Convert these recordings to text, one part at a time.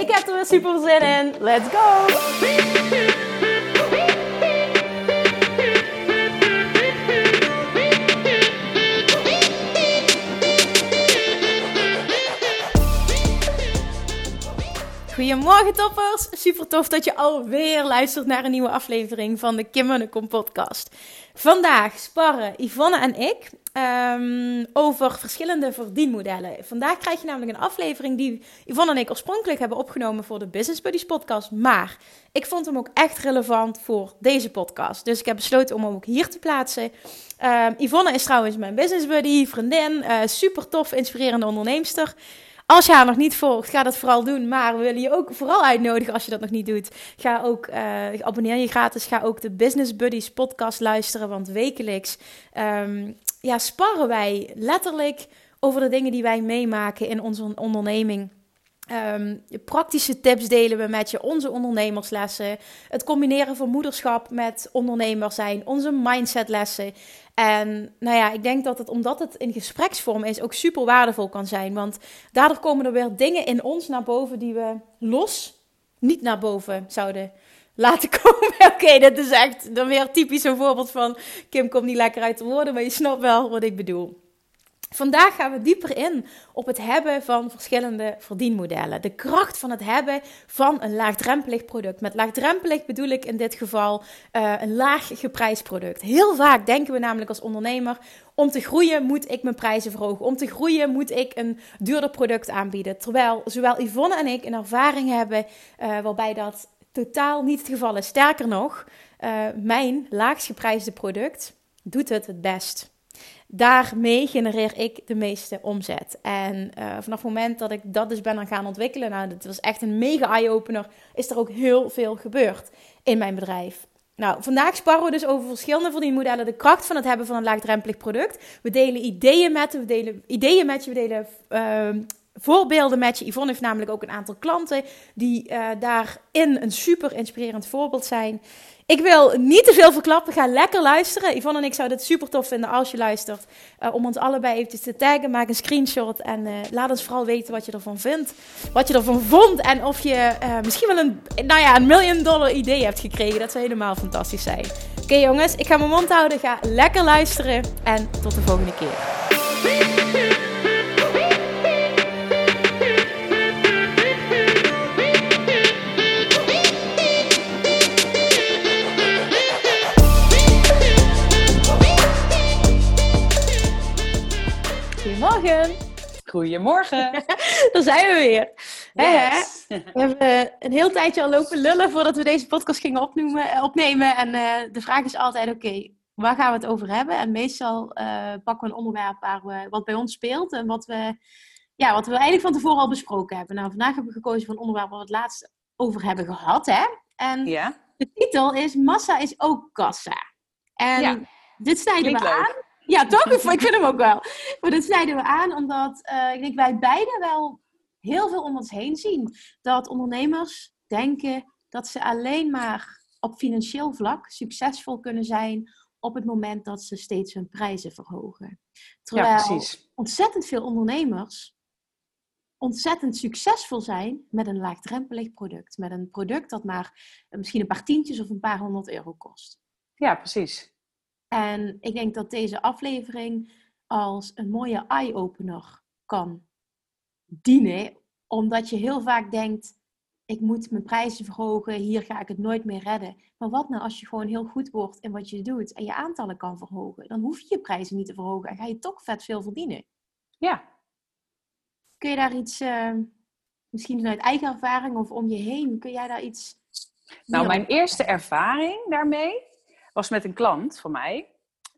Ik heb er weer super zin in. Let's go! Goedemorgen toppers! Super tof dat je alweer luistert naar een nieuwe aflevering van de Kim Munnekom podcast. Vandaag sparren Yvonne en ik um, over verschillende verdienmodellen. Vandaag krijg je namelijk een aflevering die Yvonne en ik oorspronkelijk hebben opgenomen voor de Business Buddies podcast. Maar ik vond hem ook echt relevant voor deze podcast. Dus ik heb besloten om hem ook hier te plaatsen. Um, Yvonne is trouwens mijn business buddy, vriendin, uh, super tof, inspirerende onderneemster. Als je haar nog niet volgt, ga dat vooral doen. Maar we willen je ook vooral uitnodigen als je dat nog niet doet. Ga ook, uh, abonneer je gratis. Ga ook de Business Buddies podcast luisteren. Want wekelijks um, ja, sparren wij letterlijk over de dingen die wij meemaken in onze onderneming. Um, praktische tips delen we met je, onze ondernemerslessen. Het combineren van moederschap met ondernemer zijn, onze mindsetlessen. En nou ja, ik denk dat het, omdat het in gespreksvorm is, ook super waardevol kan zijn. Want daardoor komen er weer dingen in ons naar boven die we los niet naar boven zouden laten komen. Oké, dat is echt dan weer typisch een voorbeeld van Kim komt niet lekker uit de woorden, maar je snapt wel wat ik bedoel. Vandaag gaan we dieper in op het hebben van verschillende verdienmodellen. De kracht van het hebben van een laagdrempelig product. Met laagdrempelig bedoel ik in dit geval uh, een laag geprijsd product. Heel vaak denken we namelijk als ondernemer: om te groeien moet ik mijn prijzen verhogen. Om te groeien moet ik een duurder product aanbieden. Terwijl zowel Yvonne en ik een ervaring hebben uh, waarbij dat totaal niet het geval is. Sterker nog, uh, mijn laagst geprijsde product doet het het best daarmee genereer ik de meeste omzet. En uh, vanaf het moment dat ik dat dus ben gaan ontwikkelen, nou, dat was echt een mega eye-opener, is er ook heel veel gebeurd in mijn bedrijf. Nou, vandaag sparren we dus over verschillende verdienmodellen, de kracht van het hebben van een laagdrempelig product. We delen ideeën met we delen ideeën met je, we delen uh, voorbeelden met je. Yvonne heeft namelijk ook een aantal klanten die uh, daarin een super inspirerend voorbeeld zijn. Ik wil niet te veel verklappen. Ga lekker luisteren. Yvonne en ik zouden het super tof vinden als je luistert. Uh, om ons allebei eventjes te taggen. Maak een screenshot. En uh, laat ons vooral weten wat je ervan vindt. Wat je ervan vond. En of je misschien wel een, nou ja, een million dollar idee hebt gekregen. Dat zou helemaal fantastisch zijn. Oké jongens, ik ga mijn mond houden. Ga lekker luisteren. En tot de volgende keer. Goedemorgen. Goedemorgen. Daar zijn we weer. Yes. We hebben een heel tijdje al lopen lullen voordat we deze podcast gingen opnoemen, eh, opnemen. En uh, de vraag is altijd, oké, okay, waar gaan we het over hebben? En meestal uh, pakken we een onderwerp waar we, wat bij ons speelt en wat we, ja, wat we eigenlijk van tevoren al besproken hebben. Nou, vandaag hebben we gekozen voor een onderwerp waar we het laatst over hebben gehad. Hè? En ja. de titel is Massa is ook kassa. En ja. dit snijden we leuk. aan ja, toch? Ik vind hem ook wel. Maar dat snijden we aan omdat uh, ik denk wij beiden wel heel veel om ons heen zien. Dat ondernemers denken dat ze alleen maar op financieel vlak succesvol kunnen zijn op het moment dat ze steeds hun prijzen verhogen. Terwijl ja, precies. ontzettend veel ondernemers ontzettend succesvol zijn met een laagdrempelig product. Met een product dat maar misschien een paar tientjes of een paar honderd euro kost. Ja, precies. En ik denk dat deze aflevering als een mooie eye-opener kan dienen, omdat je heel vaak denkt: ik moet mijn prijzen verhogen, hier ga ik het nooit meer redden. Maar wat nou als je gewoon heel goed wordt in wat je doet en je aantallen kan verhogen? Dan hoef je je prijzen niet te verhogen en ga je toch vet veel verdienen. Ja. Kun je daar iets, uh, misschien vanuit eigen ervaring of om je heen, kun jij daar iets. Nou, mijn eerste ervaring daarmee was met een klant van mij.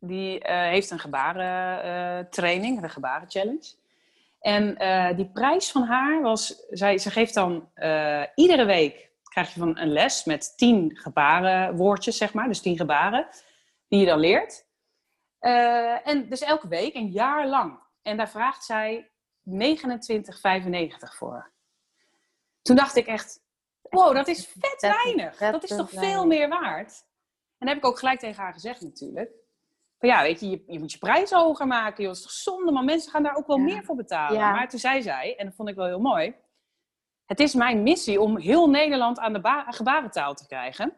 Die uh, heeft een gebarentraining, uh, een gebarenchallenge. En eh, die prijs van haar was, zij, ze geeft dan eh, iedere week, krijg je van een les met tien gebarenwoordjes, zeg maar. Dus tien gebaren, die je dan leert. Eh, en dus elke week, een jaar lang. En daar vraagt zij 29,95 voor. Toen dacht ik echt, wow, dat is vet weinig. Dat is toch veel meer waard? En dat heb ik ook gelijk tegen haar gezegd natuurlijk. Van ja, weet je, je, je moet je prijs hoger maken. Joh. Dat is toch zonde, maar mensen gaan daar ook wel Ja. meer voor betalen. Ja. Maar toen zei zij, en dat vond ik wel heel mooi. Het is mijn missie om heel Nederland aan de ba- gebarentaal te krijgen.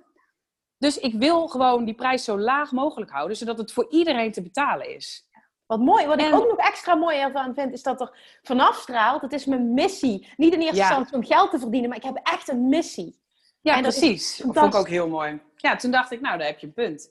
Dus ik wil gewoon die prijs zo laag mogelijk houden, zodat het voor iedereen te betalen is. Wat mooi, wat ik ook nog extra mooi ervan vind, is dat er vanaf straalt, het is mijn missie. Niet in eerste Ja. instantie om geld te verdienen, maar ik heb echt een missie. Ja, En precies. Dat vond ik ook heel mooi. Ja, toen dacht ik, nou, daar heb je een punt.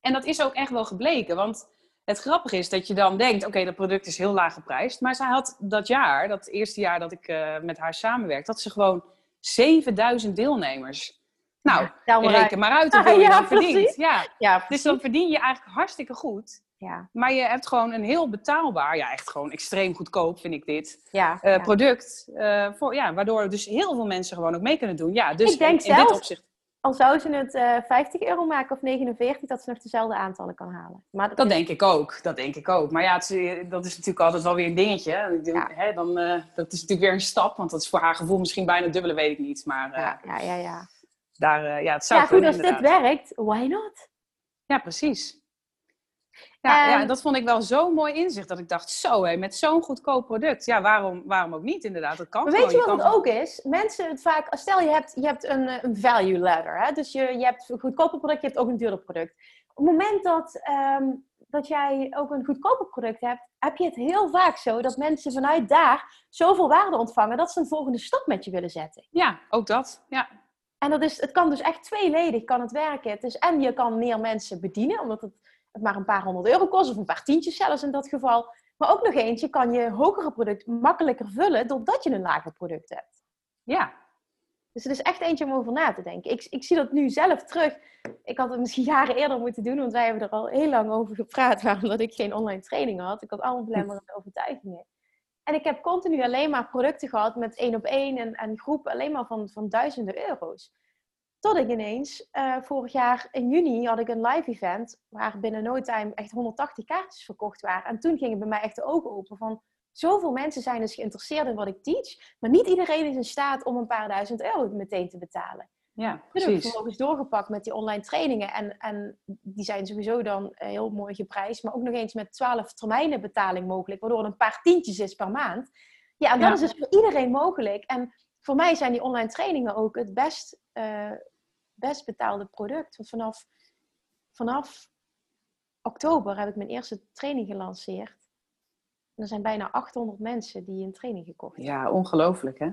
En dat is ook echt wel gebleken. Want het grappige is dat je dan denkt, oké, dat product is heel laag geprijsd. Maar zij had dat jaar, dat eerste jaar dat ik eh, met haar samenwerkte, had ze gewoon 7000 deelnemers. Nou, reken maar uit hoeveel je Ja, dan verdient. Ja, Ja, dus dan verdien je eigenlijk hartstikke goed. Ja, Maar je hebt gewoon een heel betaalbaar, ja, echt gewoon extreem goedkoop vind ik dit, ja, eh, ja. product. eh, voor, ja, waardoor dus heel veel mensen gewoon ook mee kunnen doen. Ja, dus Ik denk in, in dit opzicht. Al zou ze het eh 50 euro maken of 49, dat ze nog dezelfde aantallen kan halen. Maar dat, Dat is- denk ik ook. Dat denk ik ook. Maar ja, het dat is natuurlijk altijd wel weer een dingetje. hè. Ja. dan, eh, dat is natuurlijk weer een stap, want dat is voor haar gevoel misschien bijna dubbele, weet ik niet. Maar eh, Ja, ja, ja. Daar, eh, ja, het zou ja goed, als dit werkt, why not? Ja, precies. Ja, En- ja, dat vond ik wel zo'n mooi inzicht dat ik dacht, zo hé, met zo'n goedkoop product. Ja, waarom, waarom ook niet inderdaad? Dat kan Maar weet je wat het ook is? Mensen het vaak, stel je hebt, je hebt een, een value ladder, hè? dus je, je hebt een goedkoper product, je hebt ook een duurder product. Op het moment dat, ehm, dat jij ook een goedkoper product hebt, heb je het heel vaak zo dat mensen vanuit daar zoveel waarde ontvangen dat ze een volgende stap met je willen zetten. Ja, ook dat. Ja, En dat is, het kan dus echt tweeledig kan het werken. Het is, en je kan meer mensen bedienen, omdat het, het maar een paar honderd euro kost, of een paar tientjes zelfs in dat geval. Maar ook nog eens, je kan je hogere product makkelijker vullen doordat je een lager product hebt. ja. Dus het is echt eentje om over na te denken. Ik, ik zie dat nu zelf terug. Ik had het misschien jaren eerder moeten doen, want wij hebben er al heel lang over gepraat, waarom dat ik geen online training had. Ik had allemaal belemmerende overtuigingen. En ik heb continu alleen maar producten gehad met één op één en, en groepen alleen maar van, van duizenden euro's. Tot ik ineens, eh, vorig jaar in juni had ik een live event waar binnen no time echt 180 kaartjes verkocht waren. En toen gingen bij mij echt de ogen open van, zoveel mensen zijn dus geïnteresseerd in wat ik teach, maar niet iedereen is in staat om een paar duizend euro meteen te betalen. Ja, Toen heb ik precies. vervolgens doorgepakt met die online trainingen. En, en die zijn sowieso dan eh, heel mooi geprijsd. Maar ook nog eens met 12 termijnen betaling mogelijk. Waardoor het een paar tientjes is per maand. Ja, en dat Ja. is dus voor iedereen mogelijk. En voor mij zijn die online trainingen ook het best, eh, best betaalde product. Want vanaf, vanaf oktober heb ik mijn eerste training gelanceerd. En er zijn bijna 800 mensen die een training gekocht hebben. Ja, ongelooflijk hè?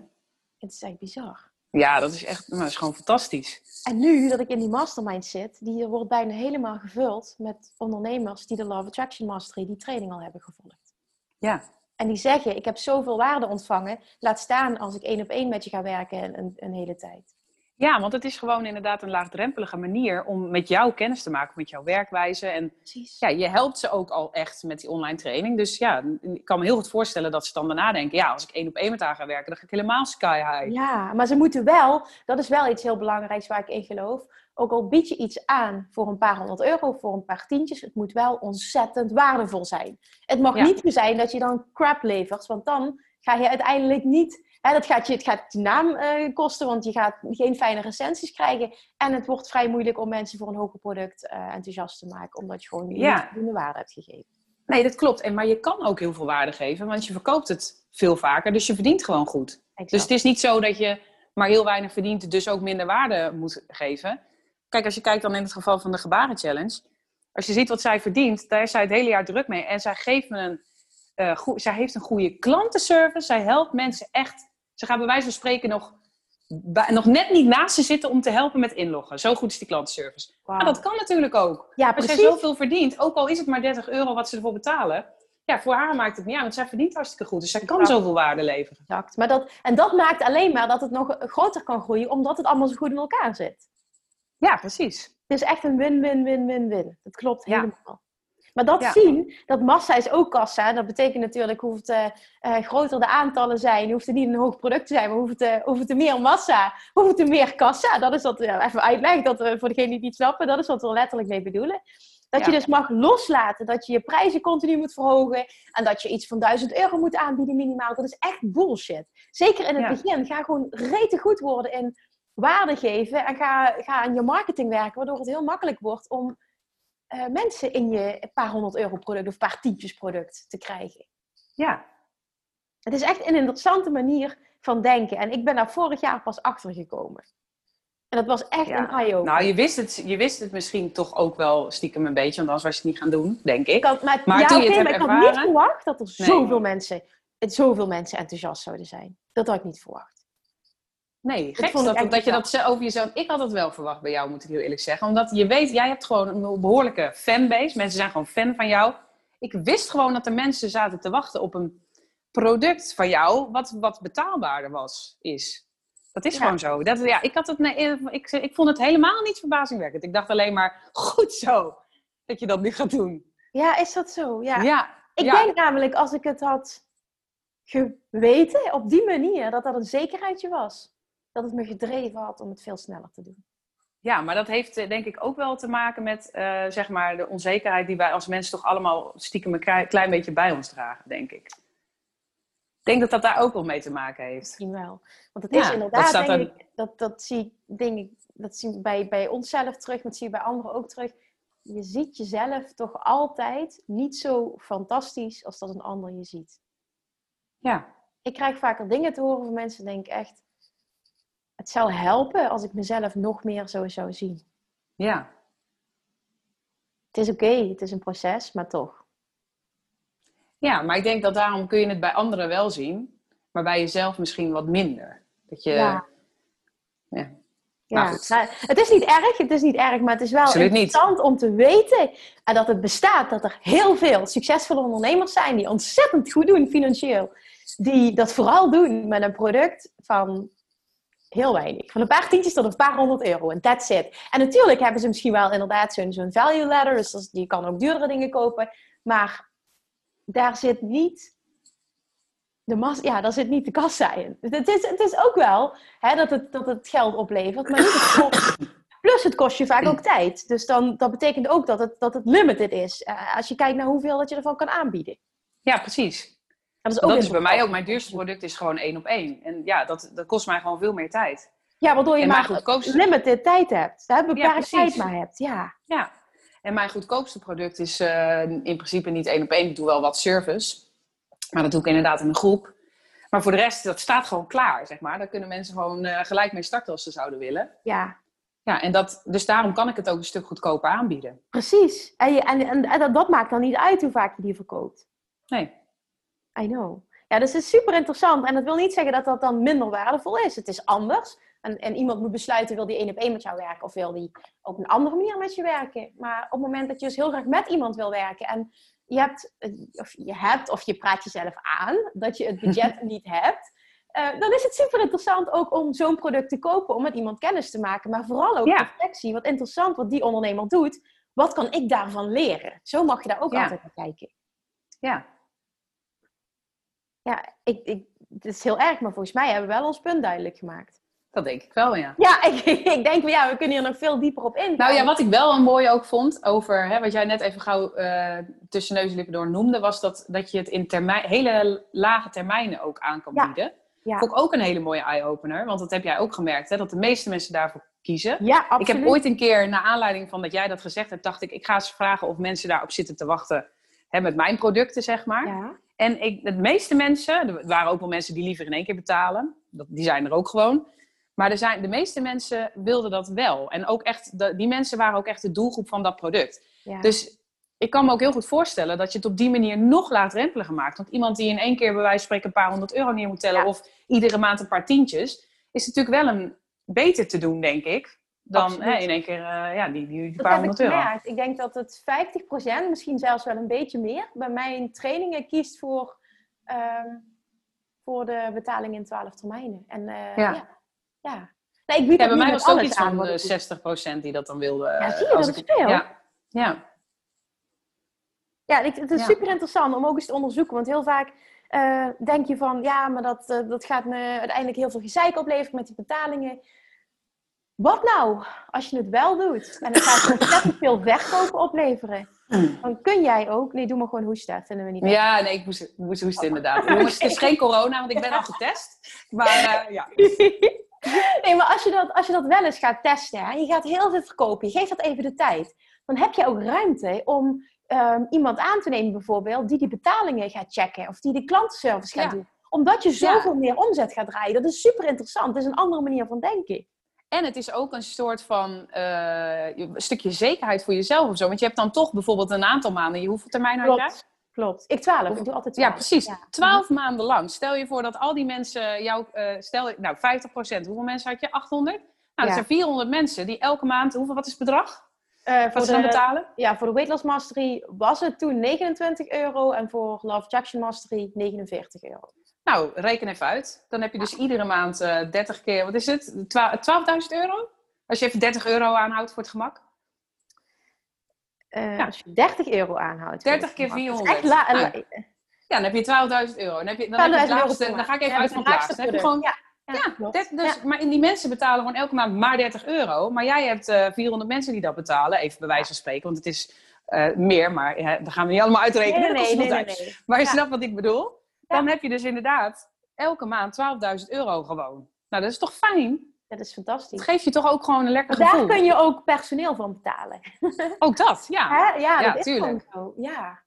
Het is echt bizar. Ja, dat is echt, nou, dat is gewoon fantastisch. En nu dat ik in die mastermind zit, die wordt bijna helemaal gevuld met ondernemers die de Love Attraction Mastery, die training al hebben gevolgd. Ja, En die zeggen, ik heb zoveel waarde ontvangen, laat staan als ik één op één met je ga werken een, een, een hele tijd. Ja, want het is gewoon inderdaad een laagdrempelige manier om met jou kennis te maken, met jouw werkwijze. En Precies. ja, je helpt ze ook al echt met die online training. Dus ja, ik kan me heel goed voorstellen dat ze dan daarna denken, ja, als ik één op één met haar ga werken, dan ga ik helemaal sky high. Ja, maar ze moeten wel, dat is wel iets heel belangrijks waar ik in geloof. Ook al bied je iets aan voor een paar honderd euro, voor een paar tientjes, het moet wel ontzettend waardevol zijn. Het mag Ja. niet zo zijn dat je dan crap levert, want dan ga je uiteindelijk niet. Hè, dat gaat je, het gaat je naam eh, kosten, want je gaat geen fijne recensies krijgen. En het wordt vrij moeilijk om mensen voor een hoger product eh, enthousiast te maken, omdat je gewoon Ja. niet voldoende waarde hebt gegeven. Nee, dat klopt. En, maar je kan ook heel veel waarde geven, want je verkoopt het veel vaker, dus je verdient gewoon goed. Exact. Dus het is niet zo dat je maar heel weinig verdient, dus ook minder waarde moet geven. Kijk, als je kijkt dan in het geval van de Gebaren Challenge. Als je ziet wat zij verdient, daar is zij het hele jaar druk mee. En zij, geeft me een, eh, zij heeft een goede klantenservice. Zij helpt mensen echt. Ze gaat bij wijze van spreken nog, bij- nog net niet naast ze zitten om te helpen met inloggen. Zo goed is die klantenservice. Wauw. Maar dat kan natuurlijk ook. ja, Als precies. zoveel verdient, ook al is het maar 30 euro wat ze ervoor betalen. Ja, voor haar maakt het niet uit, want zij verdient hartstikke goed. Dus zij kan Ja. zoveel waarde leveren. Exact. Maar dat, en dat maakt alleen maar dat het nog groter kan groeien, omdat het allemaal zo goed in elkaar zit. Ja, precies. Het is echt een win-win-win-win-win. Dat klopt Ja. Maar dat Ja. zien, dat massa is ook kassa. Dat betekent natuurlijk, hoe het, eh, eh, groter de aantallen zijn, hoeft het niet een hoog product te zijn, maar hoeft het, hoeft het meer massa, hoeft het meer kassa. Dat is wat, ja, even uitleg, dat, voor degenen die het niet snappen, dat is wat we er letterlijk mee bedoelen. Dat je dus mag loslaten, dat je je prijzen continu moet verhogen en dat je iets van 1000 euro moet aanbieden minimaal. Dat is echt bullshit. Zeker in het Ja. begin. Ga gewoon rete goed worden in waarde geven en ga, ga aan je marketing werken, waardoor het heel makkelijk wordt om eh, mensen in je paar honderd euro product of een paar tientjes product te krijgen. Ja, Het is echt een interessante manier van denken. En ik ben daar vorig jaar pas achter gekomen. En dat was echt Ja. een eye-opener. nou je wist, het, je wist het misschien toch ook wel stiekem een beetje, want anders was je het niet gaan doen, denk ik. Ik had, maar Maar ja, toen je oké, het maar ik hebt had niet ervaren- verwacht dat er Nee. zoveel, mensen, het zoveel mensen enthousiast zouden zijn. Dat had ik niet verwacht. Nee, gek dat, echt dat je dat over jezelf... Ik had het wel verwacht bij jou, moet ik heel eerlijk zeggen. Omdat je weet, jij hebt gewoon een behoorlijke fanbase. Mensen zijn gewoon fan van jou. Ik wist gewoon dat er mensen zaten te wachten op een product van jou... wat, wat betaalbaarder was, is. Dat is Ja. gewoon zo. Dat, ja, ik, had het, nee, ik, ik vond het helemaal niet verbazingwekkend. Ik dacht alleen maar, goed zo, dat je dat nu gaat doen. Ja, is dat zo? Ja. Ja, Ik ja. denk namelijk, als ik het had geweten op die manier, dat dat een zekerheidje was. Dat het me gedreven had om het veel sneller te doen. Ja, maar dat heeft eh, denk ik ook wel te maken met eh, zeg maar de onzekerheid die wij als mensen toch allemaal stiekem een klei- klein beetje bij ons dragen, denk ik. Ik denk dat dat daar ook wel mee te maken heeft. Misschien wel. Want het Ja, is dat inderdaad, staat denk ik, dat, dat zie ik, denk ik, dat zie ik bij, bij onszelf terug, maar dat zie je bij anderen ook terug. Je ziet jezelf toch altijd niet zo fantastisch als dat een ander je ziet. Ja, Ik krijg vaker dingen te horen van mensen, denk ik echt, het zou helpen als ik mezelf nog meer zo zou zien. ja. Het is oké, het is een proces, maar toch. ja, maar ik denk dat daarom kun je het bij anderen wel zien, maar bij jezelf misschien wat minder. Dat je, Ja. ja. Ja, goed. nou, het is niet erg, het is niet erg, maar het is wel Absoluut niet. interessant om te weten en dat het bestaat, dat er heel veel succesvolle ondernemers zijn die ontzettend goed doen financieel, die dat vooral doen met een product van heel weinig, van een paar tientjes tot een paar honderd euro en that's it. En natuurlijk hebben ze misschien wel inderdaad zo'n zo'n value ladder, dus je kan ook duurdere dingen kopen, maar daar zit niet de ja, daar zit niet de kassa in. Dus Het is, het is ook wel hè, dat, het, dat het geld oplevert, maar niet het kost. Plus het kost je vaak ook tijd. Dus dan, dat betekent ook dat het, dat het limited is. eh, als je kijkt naar hoeveel dat je ervan kan aanbieden. ja, precies. Dat is, Dat is bij mij ook. Mijn duurste product is gewoon één op één. En ja, dat, dat kost mij gewoon veel meer tijd. Ja, waardoor je En maar goedkoopste- limited tijd hebt. Hè, beperkt precies. tijd maar hebt. Ja. Ja, en mijn goedkoopste product is eh, in principe niet één op één. Ik doe wel wat service, maar dat doe ik inderdaad in een groep. Maar voor de rest, dat staat gewoon klaar, zeg maar. Daar kunnen mensen gewoon eh, gelijk mee starten als ze zouden willen. ja, Ja, en dat, dus daarom kan ik het ook een stuk goedkoper aanbieden. precies. En, je, en, en, en dat, dat maakt dan niet uit hoe vaak je die verkoopt. Nee, I know. Ja, dus het is super interessant. En dat wil niet zeggen dat dat dan minder waardevol is. Het is anders. En, en iemand moet besluiten, wil die één op één met jou werken? Of wil die op een andere manier met je werken? Maar op het moment dat je dus heel graag met iemand wil werken... en je hebt, eh, of je hebt, of je praat jezelf aan... dat je het budget niet hebt... eh, dan is het super interessant ook om zo'n product te kopen... om met iemand kennis te maken. Maar vooral ook Ja. reflectie. Wat interessant wat die ondernemer doet. Wat kan ik daarvan leren? Zo mag je daar ook Ja. altijd naar kijken. ja. Ja, ik, ik, het is heel erg, maar volgens mij hebben we wel ons punt duidelijk gemaakt. Dat denk ik wel, ja. Ja, ik, ik denk, ja, we kunnen hier nog veel dieper op in. Nou ja, wat ik wel een mooie ook vond over hè, wat jij net even gauw eh, tussen neus en lippen door noemde, was dat, dat je het in termijn, hele lage termijnen ook aan kan Ja. bieden. Ja. Vond ik ook een hele mooie eye-opener, want dat heb jij ook gemerkt, hè, dat de meeste mensen daarvoor kiezen. Ja, absoluut. Ik heb ooit een keer, naar aanleiding van dat jij dat gezegd hebt, dacht ik, ik ga eens vragen of mensen daarop zitten te wachten hè, met mijn producten, zeg maar. Ja, En ik, de meeste mensen, er waren ook wel mensen die liever in één keer betalen, dat, die zijn er ook gewoon. Maar er zijn, de meeste mensen wilden dat wel. En ook echt, de, die mensen waren ook echt de doelgroep van dat product. ja. Dus ik kan me ook heel goed voorstellen dat je het op die manier nog laagdrempeliger maakt. Want iemand die in één keer bij wijze van spreken een paar honderd euro neer moet tellen... Ja. of iedere maand een paar tientjes... is natuurlijk wel een beter te doen, denk ik... dan hè, in één keer eh, ja, die, die, paar honderd euro. Ik denk dat het 50%, misschien zelfs wel een beetje meer, bij mijn trainingen kiest voor, ehm, voor de betaling in 12 termijnen. En eh, Ja. ja. ja. Nee, ik bied Ja, bij mij was het ook iets aan van eh, 60% doe. die dat dan wilde. Ja, eh, zie je, als dat ik- veel. Ja, ja. Ja, het is super interessant om ook eens te onderzoeken. Want heel vaak uh, denk je van, ja, maar dat, uh, dat gaat me uiteindelijk heel veel gezeik opleveren met die betalingen. Wat nou als je het wel doet en het gaat ontzettend veel verkopen opleveren? Dan kun jij ook. Nee, doe maar gewoon hoesten. Vinden we niet. Ja, nee, ik moest, moest hoesten oh. inderdaad. Jongens, het is geen corona, want ik ben al getest. Maar uh, ja. Nee, maar als je, dat, als je dat wel eens gaat testen en je gaat heel veel verkopen, je geeft dat even de tijd, dan heb je ook ruimte om um, iemand aan te nemen, bijvoorbeeld, die die betalingen gaat checken of die de klantenservice gaat doen. Omdat je zoveel meer omzet gaat draaien. Dat is super interessant. Dat is een andere manier van denken. En het is ook een soort van uh, een stukje zekerheid voor jezelf of zo. Want je hebt dan toch bijvoorbeeld een aantal maanden. Hoeveel termijn had je? Klopt. Ik twaalf. Ik doe altijd twaalf. Ja, precies. Twaalf maanden lang. Stel je voor dat al die mensen jou... Uh, stel, nou, 50% Hoeveel mensen had je? 800? Nou, dat zijn 400 mensen die elke maand... Hoeveel, wat is het bedrag? Uh, wat ze dan betalen? Ja, voor de Weight Loss Mastery was het toen 29 euro. En voor Love Jackson Mastery 49 euro. Nou, reken even uit. Dan heb je dus iedere maand uh, eh, 30 keer, wat is het? 12.000 euro? Als je even 30 euro aanhoudt voor het gemak. Uh, ja. Als je 30 euro aanhoudt. 30 keer 400. Nou, ja, dan heb je 12.000 euro. Dan, heb je, dan, heb je het laagste, dan ga ik even uit van het laagste. Dan heb je gewoon, ja, ja, dat, dus, maar die mensen betalen gewoon elke maand maar 30 euro. Maar jij hebt uh, 400 mensen die dat betalen, even bij wijze van spreken. Want het is uh, meer, maar daar gaan we niet allemaal uitrekenen. Nee, nee, nee, nee, Maar je snapt wat ik bedoel? Dan heb je dus inderdaad elke maand 12.000 euro gewoon. Nou, dat is toch fijn? Dat is fantastisch. Dat geeft je toch ook gewoon een lekker gevoel. Daar kun je ook personeel van betalen. Ook dat, ja. Hè? Ja, dat is gewoon zo. Ja.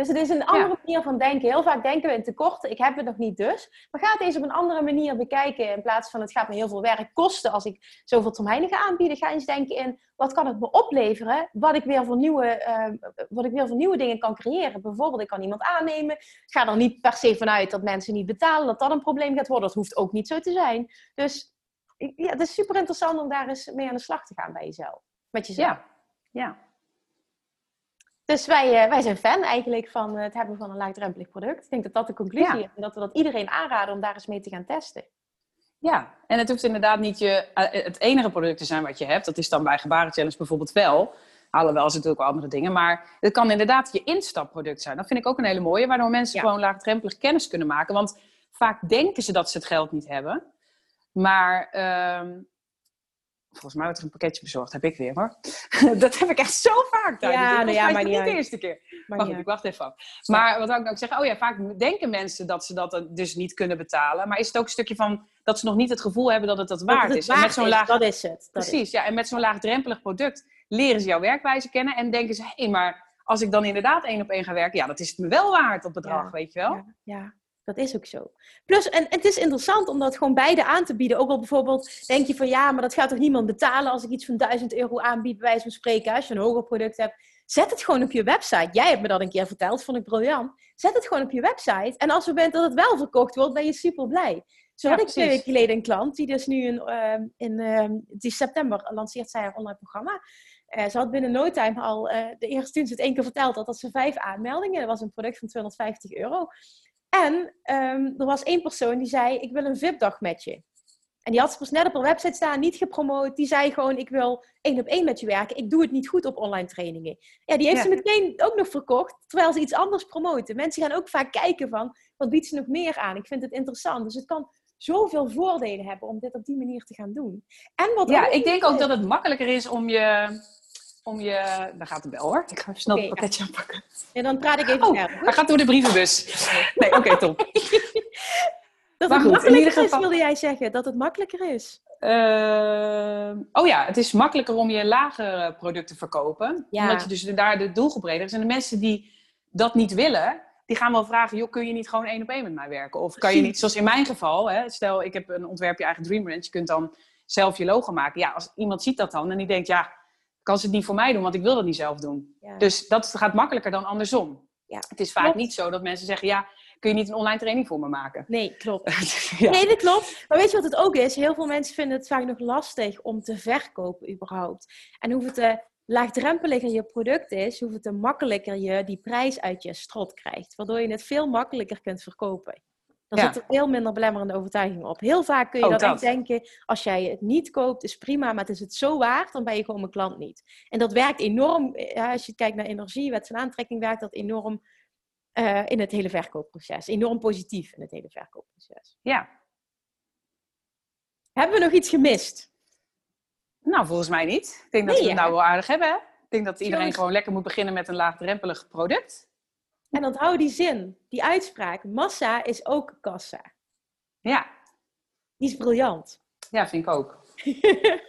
Dus het is een andere manier van denken. Heel vaak denken we in tekorten, ik heb het nog niet dus. Maar ga het eens op een andere manier bekijken. In plaats van het gaat me heel veel werk kosten als ik zoveel termijnen ga aanbieden. Ga eens denken in, wat kan het me opleveren? Wat ik weer voor nieuwe, uh, wat ik weer voor nieuwe dingen kan creëren. Bijvoorbeeld, ik kan iemand aannemen. Ik ga er niet per se vanuit dat mensen niet betalen. Dat dat een probleem gaat worden. Dat hoeft ook niet zo te zijn. Dus ja, het is super interessant om daar eens mee aan de slag te gaan bij jezelf. Met jezelf. Ja, ja. Dus wij, uh, wij zijn fan eigenlijk van het hebben van een laagdrempelig product. Ik denk dat dat de conclusie is. En dat we dat iedereen aanraden om daar eens mee te gaan testen. Ja, en het hoeft inderdaad niet je, uh, het enige product te zijn wat je hebt. Dat is dan bij Gebaren Challenge bijvoorbeeld wel. Alhoewel is natuurlijk ook andere dingen. Maar het kan inderdaad je instapproduct zijn. Dat vind ik ook een hele mooie. Waardoor mensen gewoon laagdrempelig kennis kunnen maken. Want vaak denken ze dat ze het geld niet hebben. Maar uh, Volgens mij wordt er een pakketje bezorgd. Heb ik weer hoor. dat heb ik echt zo vaak. Daar. Ja, nou ja, maar niet de eerste keer. Maar goed, ik wacht even af. Maar wat zou ik nou zeggen? Oh ja, vaak denken mensen dat ze dat dus niet kunnen betalen. Maar is het ook een stukje van dat ze nog niet het gevoel hebben dat het dat waard is? en met zo'n laag... Dat is het. Precies, ja. En met zo'n laagdrempelig product leren ze jouw werkwijze kennen. En denken ze, hé, hey, maar als ik dan inderdaad één op één ga werken, ja, dat is het me wel waard, dat bedrag, weet je wel? Ja, ja. Dat is ook zo. Plus, en, het is interessant om dat gewoon beide aan te bieden. Ook al bijvoorbeeld denk je van ja, maar dat gaat toch niemand betalen als ik iets van 1000 euro aanbied, bij wijze van spreken. Als je een hoger product hebt, zet het gewoon op je website. Jij hebt me dat een keer verteld, vond ik briljant. Zet het gewoon op je website. En als je bent dat het wel verkocht wordt, ben je super blij. Zo had ik twee weken geleden een klant die dus nu in, uh, in uh, die september lanceert zij haar online programma. Uh, ze had binnen no time al, uh, de eerste toen ze het één keer verteld had, dat ze vijf aanmeldingen. Dat was een product van 250 euro. En um, er was één persoon die zei: Ik wil een VIP-dag met je. En die had ze pas net op haar website staan, niet gepromoot. Die zei gewoon: Ik wil één op één met je werken. Ik doe het niet goed op online trainingen. Ja, die heeft ze meteen ook nog verkocht, terwijl ze iets anders promoten. Mensen gaan ook vaak kijken van: Wat biedt ze nog meer aan? Ik vind het interessant. Dus het kan zoveel voordelen hebben om dit op die manier te gaan doen. En wat ja, ik denk ook dat het makkelijker is om je om je... Daar gaat de bel hoor. Ik ga snel okay, het pakketje aanpakken. En dan praat ik even oh, Hij gaat door de brievenbus. Nee, oké, top. dat maar het goed, makkelijker geval... is, wilde jij zeggen. Dat het makkelijker is. Uh, oh ja, het is makkelijker om je lagere producten te verkopen. Ja. Omdat je dus daar de doelgroep breder is. En de mensen die dat niet willen, die gaan wel vragen... joh, kun je niet gewoon één op één met mij werken? Of kan je niet, zoals in mijn geval... Hè, stel, ik heb een ontwerp je eigen Dream Ranch. Je kunt dan zelf je logo maken. Ja, als iemand ziet dat dan en die denkt... ja kan ze het niet voor mij doen, want ik wil dat niet zelf doen. Dus dat gaat makkelijker dan andersom. Ja. Het is vaak niet zo dat mensen zeggen, ja, kun je niet een online training voor me maken? Nee, klopt. Nee, dat klopt. Maar weet je wat het ook is? Heel veel mensen vinden het vaak nog lastig om te verkopen überhaupt. En hoe het te laagdrempeliger je product is, hoe het te makkelijker je die prijs uit je strot krijgt. Waardoor je het veel makkelijker kunt verkopen. Dan Ja. zit er veel minder belemmerende overtuiging op. Heel vaak kun je dan dat. echt denken, als jij het niet koopt, is prima, maar het is het zo waard, dan ben je gewoon mijn klant niet. En dat werkt enorm, eh, ja, als je kijkt naar energie, wet van aantrekking, werkt dat enorm eh, in het hele verkoopproces. Enorm positief in het hele verkoopproces. Ja. Hebben we nog iets gemist? Nou, volgens mij niet. Ik denk dat we het ja. nou wel aardig hebben. hè? Ik denk dat iedereen gewoon lekker moet beginnen met een laagdrempelig product. En onthoud die zin, die uitspraak. Massa is ook kassa. Ja, Die is briljant. ja vind ik ook.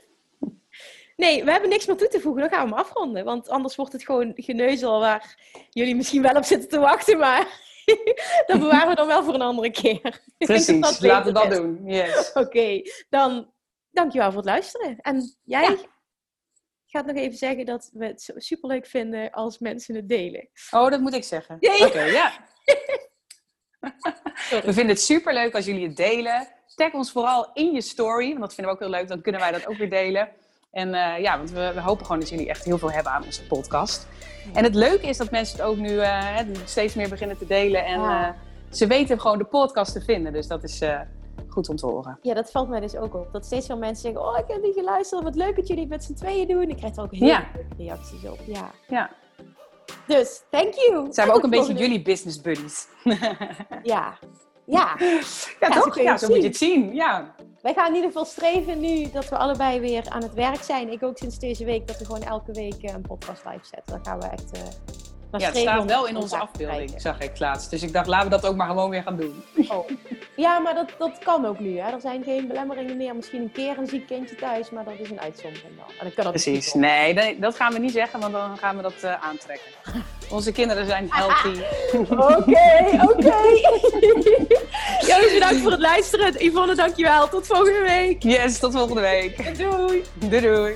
Nee, we hebben niks meer toe te voegen. Dan gaan we hem afronden. Want anders wordt het gewoon geneuzel waar jullie misschien wel op zitten te wachten. Maar dat bewaren we dan wel voor een andere keer. Ik denk dat Precies, dat laten we dat is. doen. Yes. Oké, dan dankjewel voor het luisteren. En jij Ja. Gaat nog even zeggen dat we het superleuk vinden als mensen het delen. Oh, dat moet ik zeggen. Ja. Oké, ja. We vinden het super leuk als jullie het delen. Tag ons vooral in je story, want dat vinden we ook heel leuk. Dan kunnen wij dat ook weer delen. En eh, ja, want we, we hopen gewoon dat jullie echt heel veel hebben aan onze podcast. En het leuke is dat mensen het ook nu eh, steeds meer beginnen te delen. En eh, ze weten gewoon de podcast te vinden. Dus dat is goed om te horen. Ja, dat valt mij dus ook op. Dat steeds veel mensen zeggen, oh, ik heb niet geluisterd. Wat leuk dat jullie het met z'n tweeën doen. Ik krijg er ook heel Ja. leuke reacties op. Ja. Ja, Dus, thank you. zijn we ook een beetje jullie business buddies. Ja. Ja. Ja, zo toch? Ja, zo moet je het zien. Ja. Wij gaan in ieder geval streven nu dat we allebei weer aan het werk zijn. Ik ook sinds deze week dat we gewoon elke week eh, een podcast live zetten. Dan gaan we echt. Ja, het staat wel in onze afbeelding, zag ik laatst. Dus ik dacht, laten we dat ook maar gewoon weer gaan doen. Oh. Ja, maar dat, dat kan ook nu. Hè. Er zijn geen belemmeringen meer. Misschien een keer een ziek kindje thuis, maar dat is een uitzondering dan. En dan kan dat Precies. Nee, nee, dat gaan we niet zeggen, want dan gaan we dat eh, aantrekken. Onze kinderen zijn healthy. Oké, oké. Jongens, bedankt voor het luisteren. Yvonne, dankjewel. Tot volgende week. Yes, tot volgende week. Doei. Doei doei.